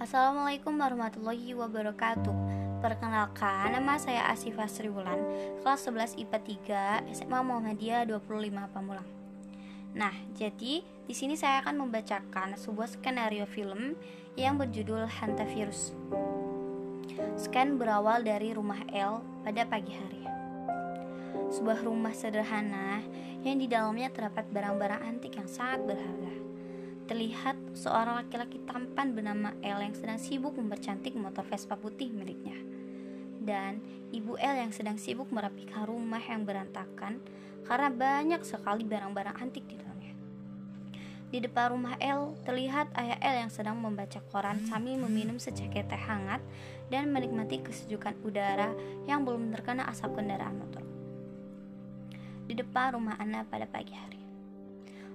Assalamualaikum warahmatullahi wabarakatuh. Perkenalkan, nama saya Asifah Sriwulan Kelas 11 IPA 3 SMA Muhammadiyah 25 Pamulang. Nah, jadi di sini saya akan membacakan sebuah skenario film yang berjudul Hantavirus Scan berawal dari rumah L pada pagi hari. Sebuah rumah sederhana yang di dalamnya terdapat barang-barang antik yang sangat berharga terlihat seorang laki-laki tampan bernama L yang sedang sibuk mempercantik motor Vespa putih miliknya. Dan ibu L yang sedang sibuk merapikan rumah yang berantakan karena banyak sekali barang-barang antik di dalamnya. Di depan rumah L terlihat ayah L yang sedang membaca koran sambil meminum secangkir teh hangat dan menikmati kesejukan udara yang belum terkena asap kendaraan motor. Di depan rumah Ana pada pagi hari.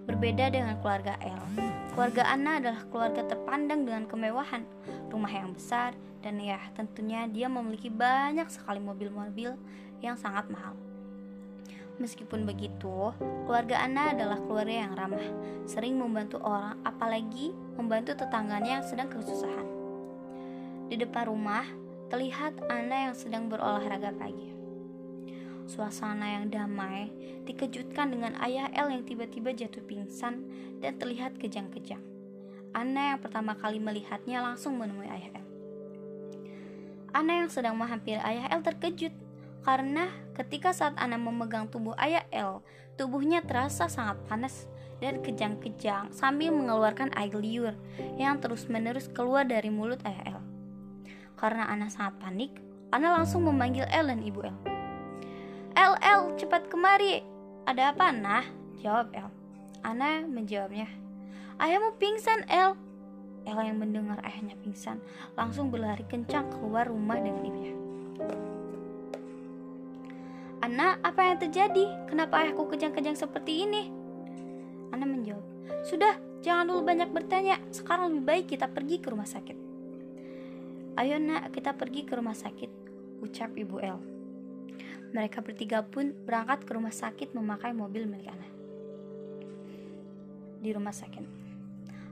Berbeda dengan keluarga L, keluarga Anna adalah keluarga terpandang dengan kemewahan, rumah yang besar, dan ya tentunya dia memiliki banyak sekali mobil-mobil yang sangat mahal. Meskipun begitu, keluarga Anna adalah keluarga yang ramah, sering membantu orang, apalagi membantu tetangganya yang sedang kesusahan. Di depan rumah, terlihat Anna yang sedang berolahraga pagi. Suasana yang damai dikejutkan dengan ayah El yang tiba-tiba jatuh pingsan dan terlihat kejang-kejang. Anna yang pertama kali melihatnya langsung menemui ayah El. Anna yang sedang menghampiri ayah El terkejut karena ketika saat Anna memegang tubuh ayah El, tubuhnya terasa sangat panas dan kejang-kejang sambil mengeluarkan air liur yang terus-menerus keluar dari mulut ayah El. Karena Anna sangat panik, Anna langsung memanggil El dan ibu El. El, El, cepat kemari. Ada apa, nah? Jawab El. Ana menjawabnya. Ayahmu pingsan, El. El yang mendengar ayahnya pingsan langsung berlari kencang keluar rumah dengan ibunya. Ana, apa yang terjadi? Kenapa ayahku kejang-kejang seperti ini? Ana menjawab, Sudah, jangan dulu banyak bertanya. Sekarang lebih baik kita pergi ke rumah sakit. Ayo nak, kita pergi ke rumah sakit, ucap ibu El. Mereka bertiga pun berangkat ke rumah sakit memakai mobil milik Ana. Di rumah sakit,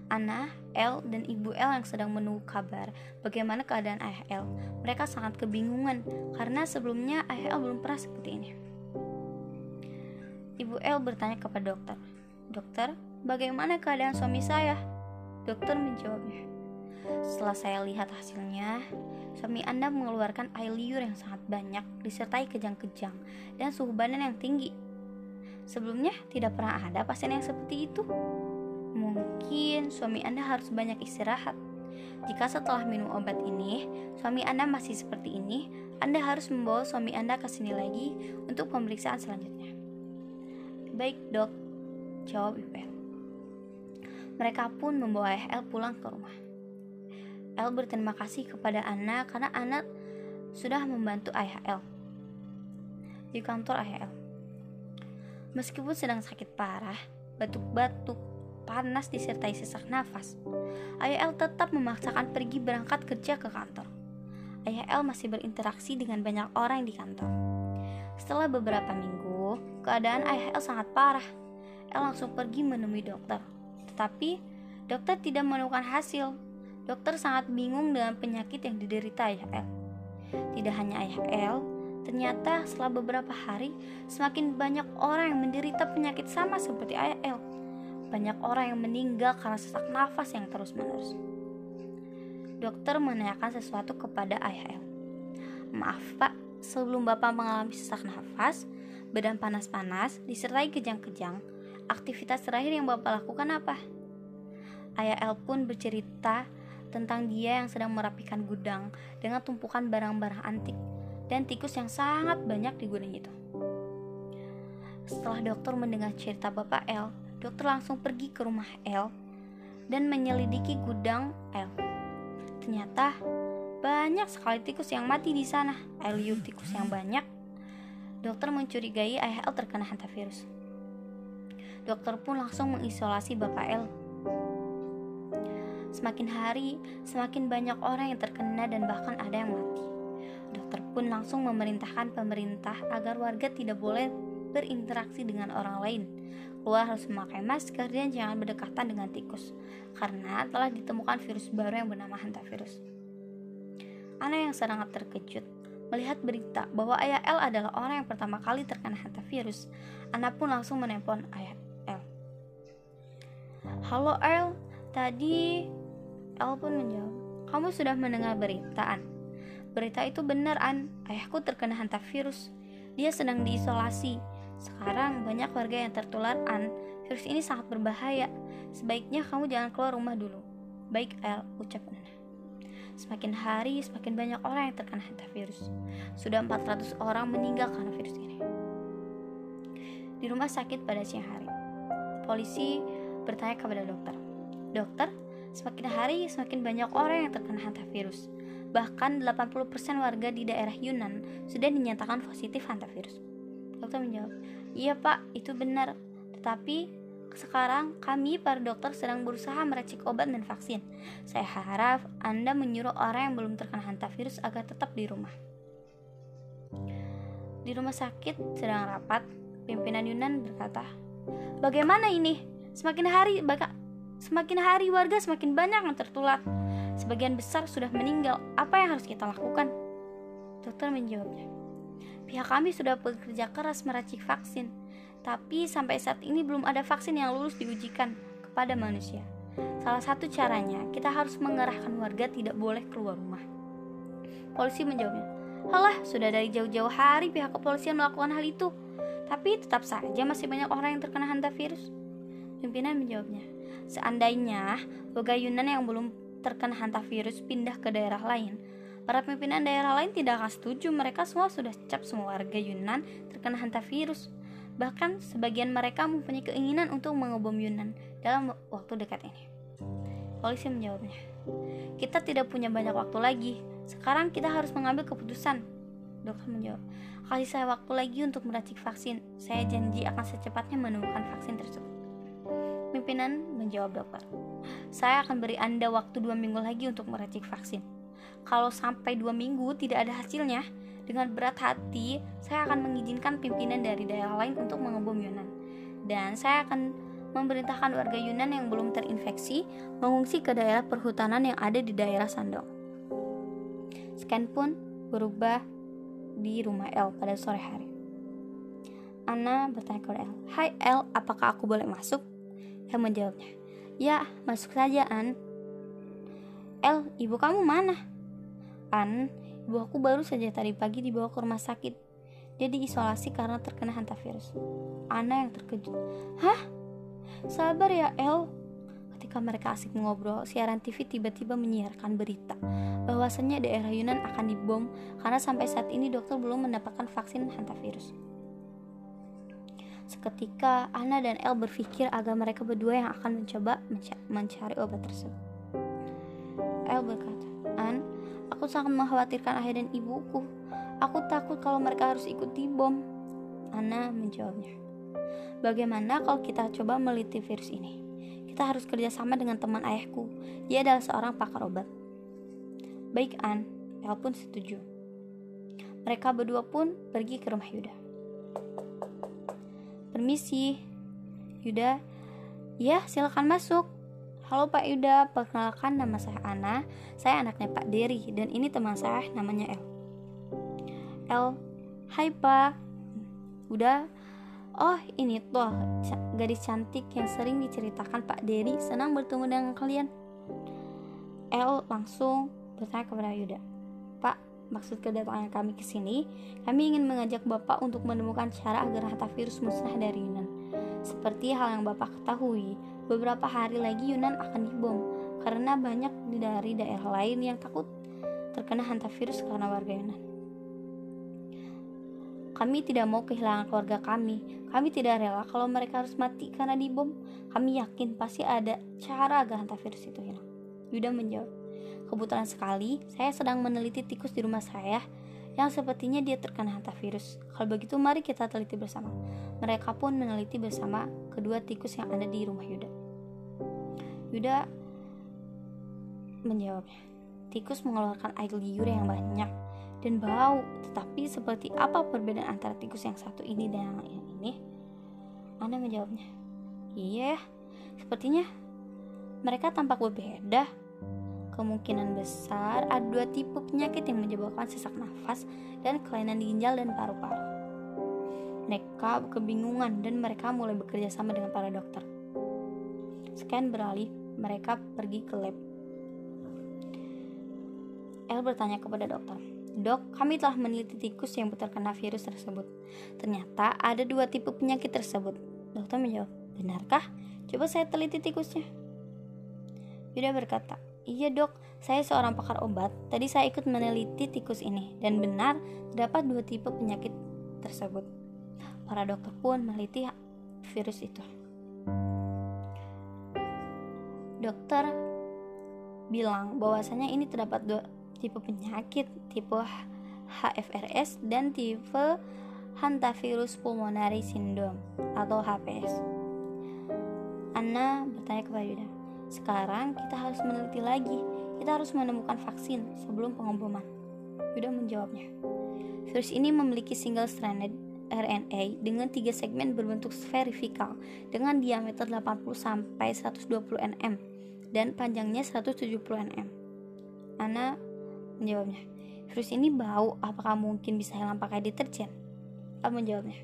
Ana, El, dan ibu El yang sedang menunggu kabar bagaimana keadaan ayah El. Mereka sangat kebingungan karena sebelumnya ayah El belum pernah seperti ini. Ibu El bertanya kepada dokter, Dokter, bagaimana keadaan suami saya? Dokter menjawabnya, setelah saya lihat hasilnya, suami Anda mengeluarkan air liur yang sangat banyak disertai kejang-kejang dan suhu badan yang tinggi. Sebelumnya tidak pernah ada pasien yang seperti itu. Mungkin suami Anda harus banyak istirahat. Jika setelah minum obat ini, suami Anda masih seperti ini, Anda harus membawa suami Anda ke sini lagi untuk pemeriksaan selanjutnya. Baik, Dok, jawab Ibu Mereka pun membawa El pulang ke rumah. El berterima kasih kepada Anna karena Anna sudah membantu ayah El di kantor ayah El. Meskipun sedang sakit parah, batuk-batuk, panas disertai sesak nafas, ayah El tetap memaksakan pergi berangkat kerja ke kantor. Ayah El masih berinteraksi dengan banyak orang di kantor. Setelah beberapa minggu, keadaan ayah El sangat parah. El langsung pergi menemui dokter, tetapi dokter tidak menemukan hasil Dokter sangat bingung dengan penyakit yang diderita ayah El. Tidak hanya ayah El, ternyata setelah beberapa hari semakin banyak orang yang menderita penyakit sama seperti ayah El. Banyak orang yang meninggal karena sesak nafas yang terus-menerus. Dokter menanyakan sesuatu kepada ayah El. Maaf pak, sebelum bapak mengalami sesak nafas, badan panas-panas, disertai kejang-kejang, aktivitas terakhir yang bapak lakukan apa? Ayah El pun bercerita tentang dia yang sedang merapikan gudang dengan tumpukan barang-barang antik dan tikus yang sangat banyak di gudang itu. Setelah dokter mendengar cerita Bapak L, dokter langsung pergi ke rumah L dan menyelidiki gudang L. Ternyata banyak sekali tikus yang mati di sana. Liu tikus yang banyak. Dokter mencurigai ayah L terkena hantavirus. Dokter pun langsung mengisolasi Bapak L Semakin hari, semakin banyak orang yang terkena dan bahkan ada yang mati. Dokter pun langsung memerintahkan pemerintah agar warga tidak boleh berinteraksi dengan orang lain. Keluar harus memakai masker dan jangan berdekatan dengan tikus, karena telah ditemukan virus baru yang bernama hantavirus. Ana yang sangat terkejut melihat berita bahwa ayah L adalah orang yang pertama kali terkena hantavirus. Ana pun langsung menelpon ayah L. Halo L, tadi L pun menjawab, kamu sudah mendengar beritaan? Berita itu benar, An. Ayahku terkena hantavirus. Dia sedang diisolasi. Sekarang banyak warga yang tertular An. Virus ini sangat berbahaya. Sebaiknya kamu jangan keluar rumah dulu. Baik, El, ucap Nana. Semakin hari, semakin banyak orang yang terkena hantavirus. Sudah 400 orang meninggal karena virus ini. Di rumah sakit pada siang hari, polisi bertanya kepada dokter. Dokter, semakin hari semakin banyak orang yang terkena hantavirus. Bahkan 80% warga di daerah Yunan sudah dinyatakan positif hantavirus. Dokter menjawab, "Iya, Pak, itu benar. Tetapi sekarang kami para dokter sedang berusaha meracik obat dan vaksin. Saya harap Anda menyuruh orang yang belum terkena hantavirus agar tetap di rumah." Di rumah sakit sedang rapat, pimpinan Yunan berkata, "Bagaimana ini? Semakin hari semakin hari warga semakin banyak yang tertular." Sebagian besar sudah meninggal. Apa yang harus kita lakukan? Dokter menjawabnya. Pihak kami sudah bekerja keras meracik vaksin, tapi sampai saat ini belum ada vaksin yang lulus diujikan kepada manusia. Salah satu caranya, kita harus mengerahkan warga tidak boleh keluar rumah. Polisi menjawabnya, Halah, sudah dari jauh-jauh hari pihak kepolisian melakukan hal itu. Tapi tetap saja masih banyak orang yang terkena hantavirus. Pimpinan menjawabnya, seandainya warga Yunan yang belum terkena hantavirus pindah ke daerah lain. Para pimpinan daerah lain tidak akan setuju mereka semua sudah cap semua warga Yunan terkena hantavirus. Bahkan sebagian mereka mempunyai keinginan untuk mengobom Yunan dalam waktu dekat ini. Polisi menjawabnya, kita tidak punya banyak waktu lagi. Sekarang kita harus mengambil keputusan. Dokter menjawab, kasih saya waktu lagi untuk meracik vaksin. Saya janji akan secepatnya menemukan vaksin tersebut. Pimpinan menjawab dokter. Saya akan beri Anda waktu dua minggu lagi untuk meracik vaksin. Kalau sampai dua minggu tidak ada hasilnya, dengan berat hati saya akan mengizinkan pimpinan dari daerah lain untuk mengebom Yunan. Dan saya akan memerintahkan warga Yunan yang belum terinfeksi mengungsi ke daerah perhutanan yang ada di daerah Sandong. Scan pun berubah di rumah El pada sore hari. Anna bertanya kepada El, Hai El, apakah aku boleh masuk? El menjawabnya, Ya, masuk saja, An. El, ibu kamu mana? An, ibu aku baru saja tadi pagi dibawa ke rumah sakit. Dia diisolasi karena terkena hantavirus. Ana yang terkejut. Hah? Sabar ya, El. Ketika mereka asik mengobrol, siaran TV tiba-tiba menyiarkan berita bahwasannya daerah Yunan akan dibom karena sampai saat ini dokter belum mendapatkan vaksin hantavirus. Seketika Anna dan El berpikir agar mereka berdua yang akan mencoba mencari obat tersebut. El berkata, An, aku sangat mengkhawatirkan ayah dan ibuku. Aku takut kalau mereka harus ikut bom. Anna menjawabnya, Bagaimana kalau kita coba meliti virus ini? Kita harus kerjasama dengan teman ayahku. Dia adalah seorang pakar obat. Baik, An. El pun setuju. Mereka berdua pun pergi ke rumah Yuda. Permisi. Yuda. Ya, silakan masuk. Halo Pak Yuda, perkenalkan nama saya Ana. Saya anaknya Pak Dery dan ini teman saya namanya El. El, hai Pak. Udah. Oh, ini tuh gadis cantik yang sering diceritakan Pak Dery senang bertemu dengan kalian. El langsung bertanya kepada Yuda. Maksud kedatangan kami ke sini, kami ingin mengajak Bapak untuk menemukan cara agar virus musnah dari Yunan. Seperti hal yang Bapak ketahui, beberapa hari lagi Yunan akan dibom karena banyak dari daerah lain yang takut terkena virus karena warga Yunan. Kami tidak mau kehilangan keluarga kami. Kami tidak rela kalau mereka harus mati karena dibom. Kami yakin pasti ada cara agar virus itu hilang. Yuda menjawab, Kebetulan sekali, saya sedang meneliti tikus di rumah saya yang sepertinya dia terkena hantavirus. Kalau begitu, mari kita teliti bersama. Mereka pun meneliti bersama kedua tikus yang ada di rumah Yuda. Yuda menjawabnya, tikus mengeluarkan air liur yang banyak dan bau. Tetapi seperti apa perbedaan antara tikus yang satu ini dan yang ini? Ana menjawabnya, iya, sepertinya mereka tampak berbeda. Kemungkinan besar ada dua tipe penyakit yang menyebabkan sesak nafas dan kelainan ginjal dan paru-paru. Mereka kebingungan dan mereka mulai bekerja sama dengan para dokter. Sekian beralih, mereka pergi ke lab. El bertanya kepada dokter, Dok, kami telah meneliti tikus yang terkena virus tersebut. Ternyata ada dua tipe penyakit tersebut. Dokter menjawab, benarkah? Coba saya teliti tikusnya. Yuda berkata, Iya dok, saya seorang pakar obat. Tadi saya ikut meneliti tikus ini dan benar terdapat dua tipe penyakit tersebut. Para dokter pun meneliti virus itu. Dokter bilang bahwasanya ini terdapat dua tipe penyakit, tipe HFRS dan tipe Hantavirus Pulmonary Syndrome atau HPS. Anna bertanya kepada Yuda, sekarang kita harus meneliti lagi. Kita harus menemukan vaksin sebelum pengoboman. Yuda menjawabnya. Virus ini memiliki single stranded RNA dengan tiga segmen berbentuk spherical dengan diameter 80 sampai 120 nm dan panjangnya 170 nm. Ana menjawabnya, virus ini bau, apakah mungkin bisa hilang pakai deterjen? Al menjawabnya,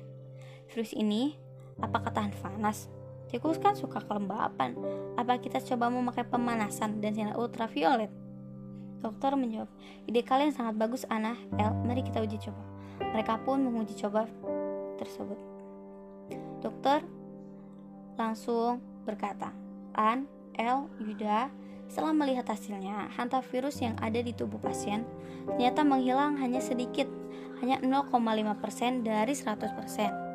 virus ini apakah tahan panas? Tikus kan suka kelembapan. Apa kita coba memakai pemanasan dan sinar ultraviolet? Dokter menjawab, ide kalian sangat bagus, Ana. El, mari kita uji coba. Mereka pun menguji coba tersebut. Dokter langsung berkata, An, El, Yuda, setelah melihat hasilnya, hantavirus yang ada di tubuh pasien ternyata menghilang hanya sedikit, hanya 0,5% dari 100%.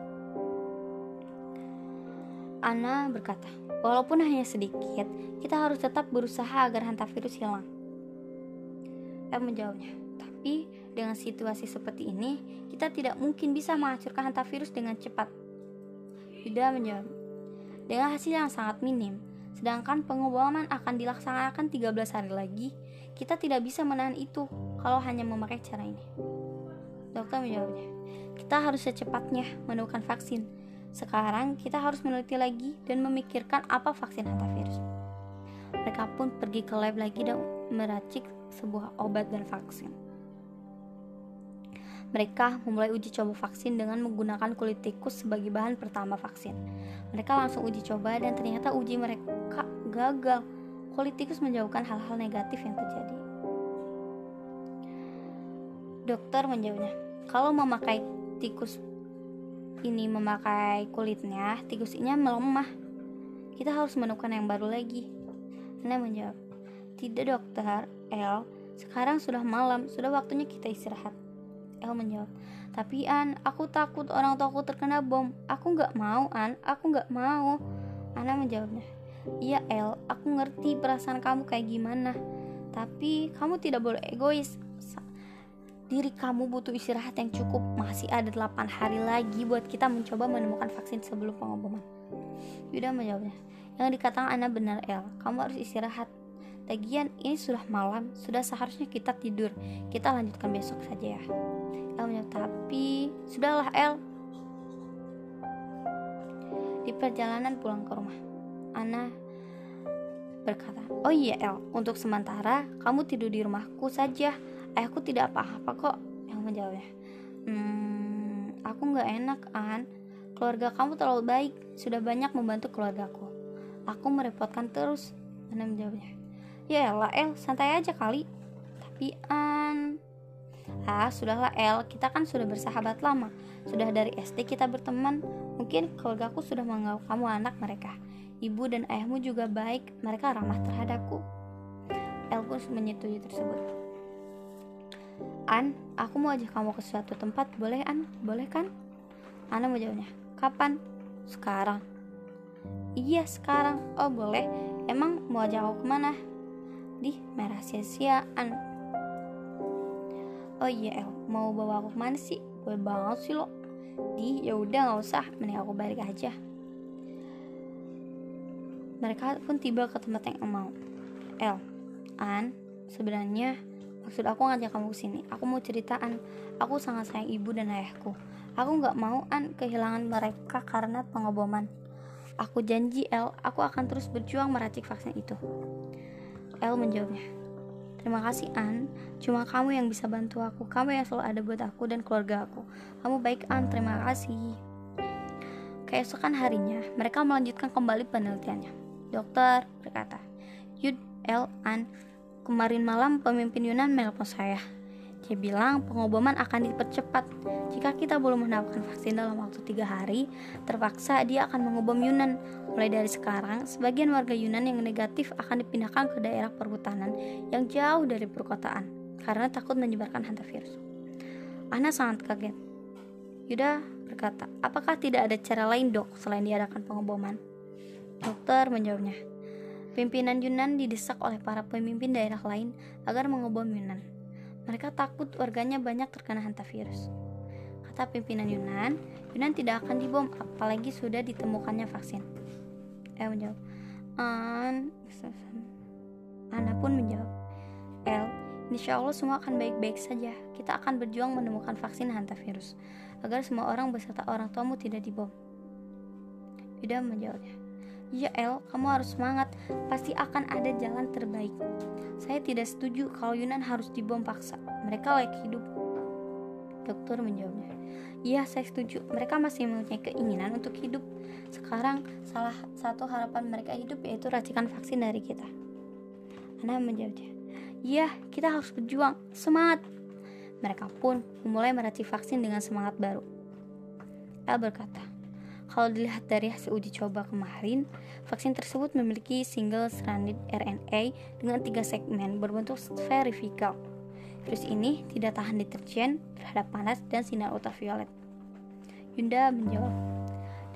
Ana berkata, walaupun hanya sedikit, kita harus tetap berusaha agar hantavirus hilang. M menjawabnya, tapi dengan situasi seperti ini, kita tidak mungkin bisa menghancurkan hantavirus dengan cepat. Yuda menjawab, dengan hasil yang sangat minim, sedangkan pengoboman akan dilaksanakan 13 hari lagi, kita tidak bisa menahan itu kalau hanya memakai cara ini. Dokter menjawabnya, kita harus secepatnya menemukan vaksin sekarang kita harus meneliti lagi dan memikirkan apa vaksin hantavirus. Mereka pun pergi ke lab lagi dan meracik sebuah obat dan vaksin. Mereka memulai uji coba vaksin dengan menggunakan kulit tikus sebagai bahan pertama vaksin. Mereka langsung uji coba dan ternyata uji mereka gagal. Kulit tikus menjauhkan hal-hal negatif yang terjadi. Dokter menjawabnya, kalau memakai tikus ini memakai kulitnya, tikus ini melemah. Kita harus menemukan yang baru lagi. Anda menjawab, tidak dokter, El. Sekarang sudah malam, sudah waktunya kita istirahat. El menjawab, tapi An, aku takut orang tuaku terkena bom. Aku nggak mau, An. Aku nggak mau. Ana menjawabnya, iya El, aku ngerti perasaan kamu kayak gimana. Tapi kamu tidak boleh egois diri kamu butuh istirahat yang cukup. Masih ada 8 hari lagi buat kita mencoba menemukan vaksin sebelum pengoboman. Yuda menjawabnya, yang dikatakan Ana benar El, kamu harus istirahat. Lagian ini sudah malam, sudah seharusnya kita tidur. Kita lanjutkan besok saja ya. El menjawab, tapi sudahlah El. Di perjalanan pulang ke rumah, Ana berkata, Oh iya El, untuk sementara kamu tidur di rumahku saja ayahku tidak apa-apa kok yang menjawabnya. Hmm, aku nggak enak an. Keluarga kamu terlalu baik sudah banyak membantu keluargaku. Aku merepotkan terus Ana menjawabnya. Ya elah El santai aja kali. Tapi an. Ah sudahlah El. Kita kan sudah bersahabat lama. Sudah dari SD kita berteman. Mungkin keluargaku sudah menganggap kamu anak mereka. Ibu dan ayahmu juga baik. Mereka ramah terhadapku. El pun menyetujui tersebut An, aku mau ajak kamu ke suatu tempat, boleh An? Boleh kan? Ana menjawabnya, kapan? Sekarang. Iya sekarang. Oh boleh. Emang mau ajak aku ke mana? Di merah sia-siaan. Oh iya El, mau bawa aku ke mana sih? Boleh banget sih lo. Di, ya udah nggak usah, mending aku balik aja. Mereka pun tiba ke tempat yang mau. El, An, sebenarnya Maksud aku ngajak kamu ke sini. Aku mau ceritaan. Aku sangat sayang ibu dan ayahku. Aku nggak mau An kehilangan mereka karena pengoboman. Aku janji El, aku akan terus berjuang meracik vaksin itu. El menjawabnya. Terima kasih An, cuma kamu yang bisa bantu aku. Kamu yang selalu ada buat aku dan keluarga aku. Kamu baik An, terima kasih. Keesokan harinya, mereka melanjutkan kembali penelitiannya. Dokter berkata, Yud, El, An, kemarin malam pemimpin Yunan menelpon saya. Dia bilang pengoboman akan dipercepat. Jika kita belum mendapatkan vaksin dalam waktu tiga hari, terpaksa dia akan mengobom Yunan. Mulai dari sekarang, sebagian warga Yunan yang negatif akan dipindahkan ke daerah perhutanan yang jauh dari perkotaan karena takut menyebarkan hantavirus. Ana sangat kaget. Yuda berkata, apakah tidak ada cara lain dok selain diadakan pengoboman? Dokter menjawabnya, pimpinan Yunan didesak oleh para pemimpin daerah lain agar mengobom Yunan. Mereka takut warganya banyak terkena hantavirus. Kata pimpinan Yunan, Yunan tidak akan dibom apalagi sudah ditemukannya vaksin. El menjawab, An... Ana pun menjawab, El, insya Allah semua akan baik-baik saja. Kita akan berjuang menemukan vaksin hantavirus agar semua orang beserta orang tuamu tidak dibom. Yuda menjawabnya, Ya El, kamu harus semangat. Pasti akan ada jalan terbaik. Saya tidak setuju kalau Yunan harus dibom paksa. Mereka layak hidup. Dokter menjawabnya. Iya, saya setuju. Mereka masih mempunyai keinginan untuk hidup. Sekarang, salah satu harapan mereka hidup yaitu racikan vaksin dari kita. Ana menjawabnya. Iya, kita harus berjuang. Semangat! Mereka pun memulai meracik vaksin dengan semangat baru. El berkata, kalau dilihat dari hasil uji coba kemarin, vaksin tersebut memiliki single stranded RNA dengan tiga segmen berbentuk spherical. Virus ini tidak tahan deterjen terhadap panas dan sinar ultraviolet. Yunda menjawab,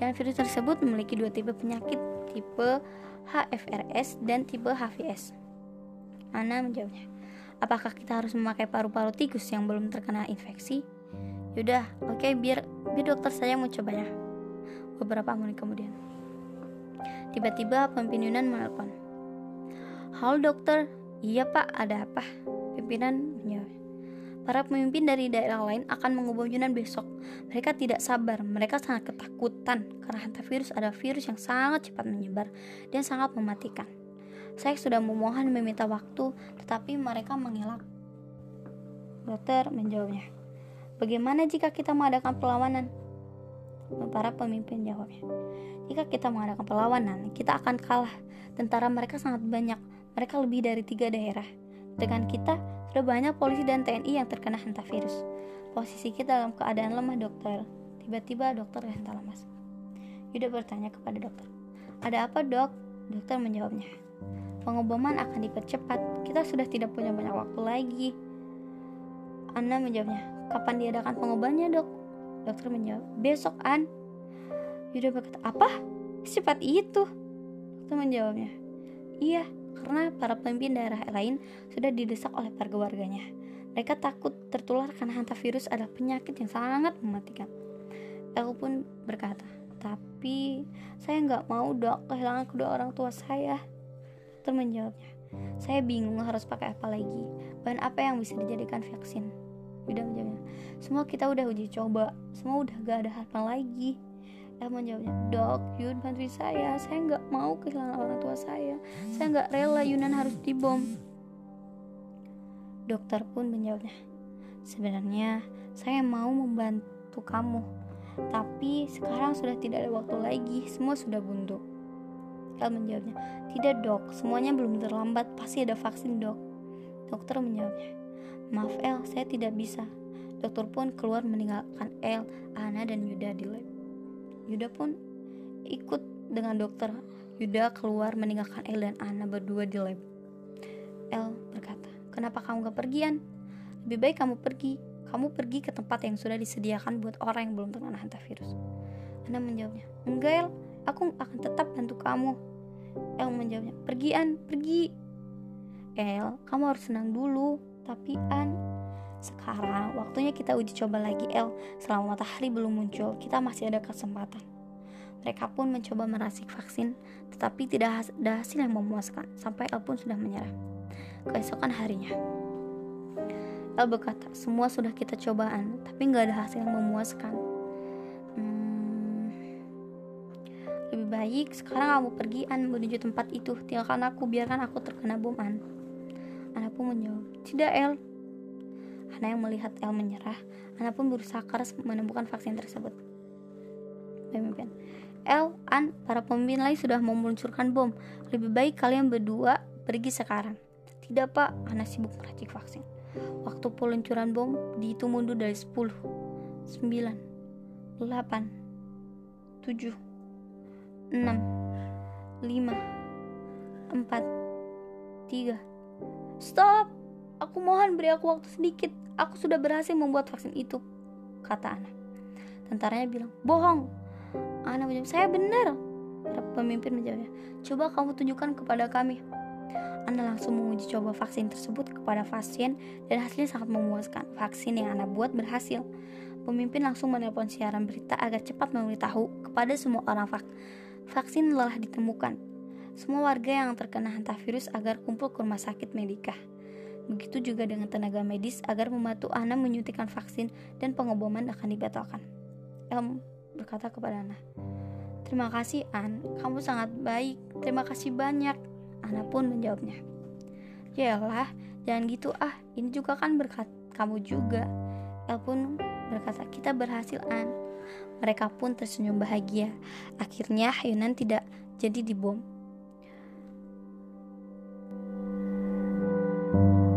dan virus tersebut memiliki dua tipe penyakit, tipe HFRS dan tipe HVS. Ana menjawabnya, apakah kita harus memakai paru-paru tikus yang belum terkena infeksi? Yaudah, oke okay, biar biar dokter saya mau cobanya beberapa menit kemudian. Tiba-tiba pemimpin Yunan menelpon. Halo dokter, iya pak, ada apa? Pimpinan menjawab. Para pemimpin dari daerah lain akan mengubah Yunan besok. Mereka tidak sabar, mereka sangat ketakutan karena hantavirus adalah virus yang sangat cepat menyebar dan sangat mematikan. Saya sudah memohon meminta waktu, tetapi mereka mengelak. Dokter menjawabnya, Bagaimana jika kita mengadakan perlawanan? Para pemimpin jawabnya. Jika kita mengadakan perlawanan, kita akan kalah. Tentara mereka sangat banyak, mereka lebih dari tiga daerah. Dengan kita, sudah banyak polisi dan TNI yang terkena hantavirus. Posisi kita dalam keadaan lemah, dokter. Tiba-tiba dokter terhenta lemas. Yuda bertanya kepada dokter, ada apa dok? Dokter menjawabnya, pengoboman akan dipercepat. Kita sudah tidak punya banyak waktu lagi. Anna menjawabnya, kapan diadakan pengobatannya dok? Dokter menjawab, besok An. Yuda berkata, apa? Secepat itu? Dokter menjawabnya, iya, karena para pemimpin daerah lain sudah didesak oleh warga-warganya. Mereka takut tertular karena hantavirus adalah penyakit yang sangat mematikan. El pun berkata, tapi saya nggak mau dok kehilangan kedua orang tua saya. Dokter menjawabnya, saya bingung harus pakai apa lagi. Bahan apa yang bisa dijadikan vaksin? Yuda menjawabnya, semua kita udah uji coba, semua udah gak ada harapan lagi. El menjawabnya, dok, Yun bantuin saya, saya nggak mau kehilangan orang tua saya, saya nggak rela Yunan harus dibom. Dokter pun menjawabnya, sebenarnya saya mau membantu kamu, tapi sekarang sudah tidak ada waktu lagi, semua sudah buntu. El menjawabnya, tidak dok, semuanya belum terlambat, pasti ada vaksin dok. Dokter menjawabnya, Maaf El, saya tidak bisa. Dokter pun keluar meninggalkan El, Ana, dan Yuda di lab. Yuda pun ikut dengan dokter. Yuda keluar meninggalkan El dan Ana berdua di lab. El berkata, kenapa kamu gak pergian? Lebih baik kamu pergi. Kamu pergi ke tempat yang sudah disediakan buat orang yang belum terkena hantavirus. Ana menjawabnya, enggak El, aku akan tetap bantu kamu. El menjawabnya, pergian, pergi. El, kamu harus senang dulu tapi An, sekarang waktunya kita uji coba lagi El. Selama matahari belum muncul, kita masih ada kesempatan. Mereka pun mencoba merasik vaksin, tetapi tidak ada hasil yang memuaskan. Sampai El pun sudah menyerah. Keesokan harinya, El berkata, semua sudah kita cobaan, tapi nggak ada hasil yang memuaskan. Hmm, lebih baik sekarang kamu pergi An menuju tempat itu. Tinggalkan aku, biarkan aku terkena bom An. Ana pun menjawab, tidak El. Ana yang melihat El menyerah, Ana pun berusaha keras menemukan vaksin tersebut. Pemimpin, El, An, para pemimpin lain sudah mau meluncurkan bom. Lebih baik kalian berdua pergi sekarang. Tidak pak, Ana sibuk meracik vaksin. Waktu peluncuran bom dihitung mundur dari 10, 9, 8, 7, 6, 5, 4, 3. Stop! Aku mohon beri aku waktu sedikit. Aku sudah berhasil membuat vaksin itu, kata Ana. Tentaranya bilang, bohong. Ana menjawab, saya benar. Pemimpin menjawabnya, coba kamu tunjukkan kepada kami anda langsung menguji coba vaksin tersebut kepada pasien dan hasilnya sangat memuaskan. Vaksin yang Anda buat berhasil. Pemimpin langsung menelpon siaran berita agar cepat memberitahu kepada semua orang vak vaksin telah ditemukan. Semua warga yang terkena hantavirus agar kumpul ke rumah sakit Medika. Begitu juga dengan tenaga medis agar membantu Ana menyuntikkan vaksin dan pengoboman akan dibatalkan. El berkata kepada Ana, Terima kasih An, kamu sangat baik. Terima kasih banyak. Ana pun menjawabnya. Yalah, jangan gitu ah, ini juga kan berkat kamu juga. El pun berkata, kita berhasil An. Mereka pun tersenyum bahagia. Akhirnya Yunan tidak jadi dibom. Thank you.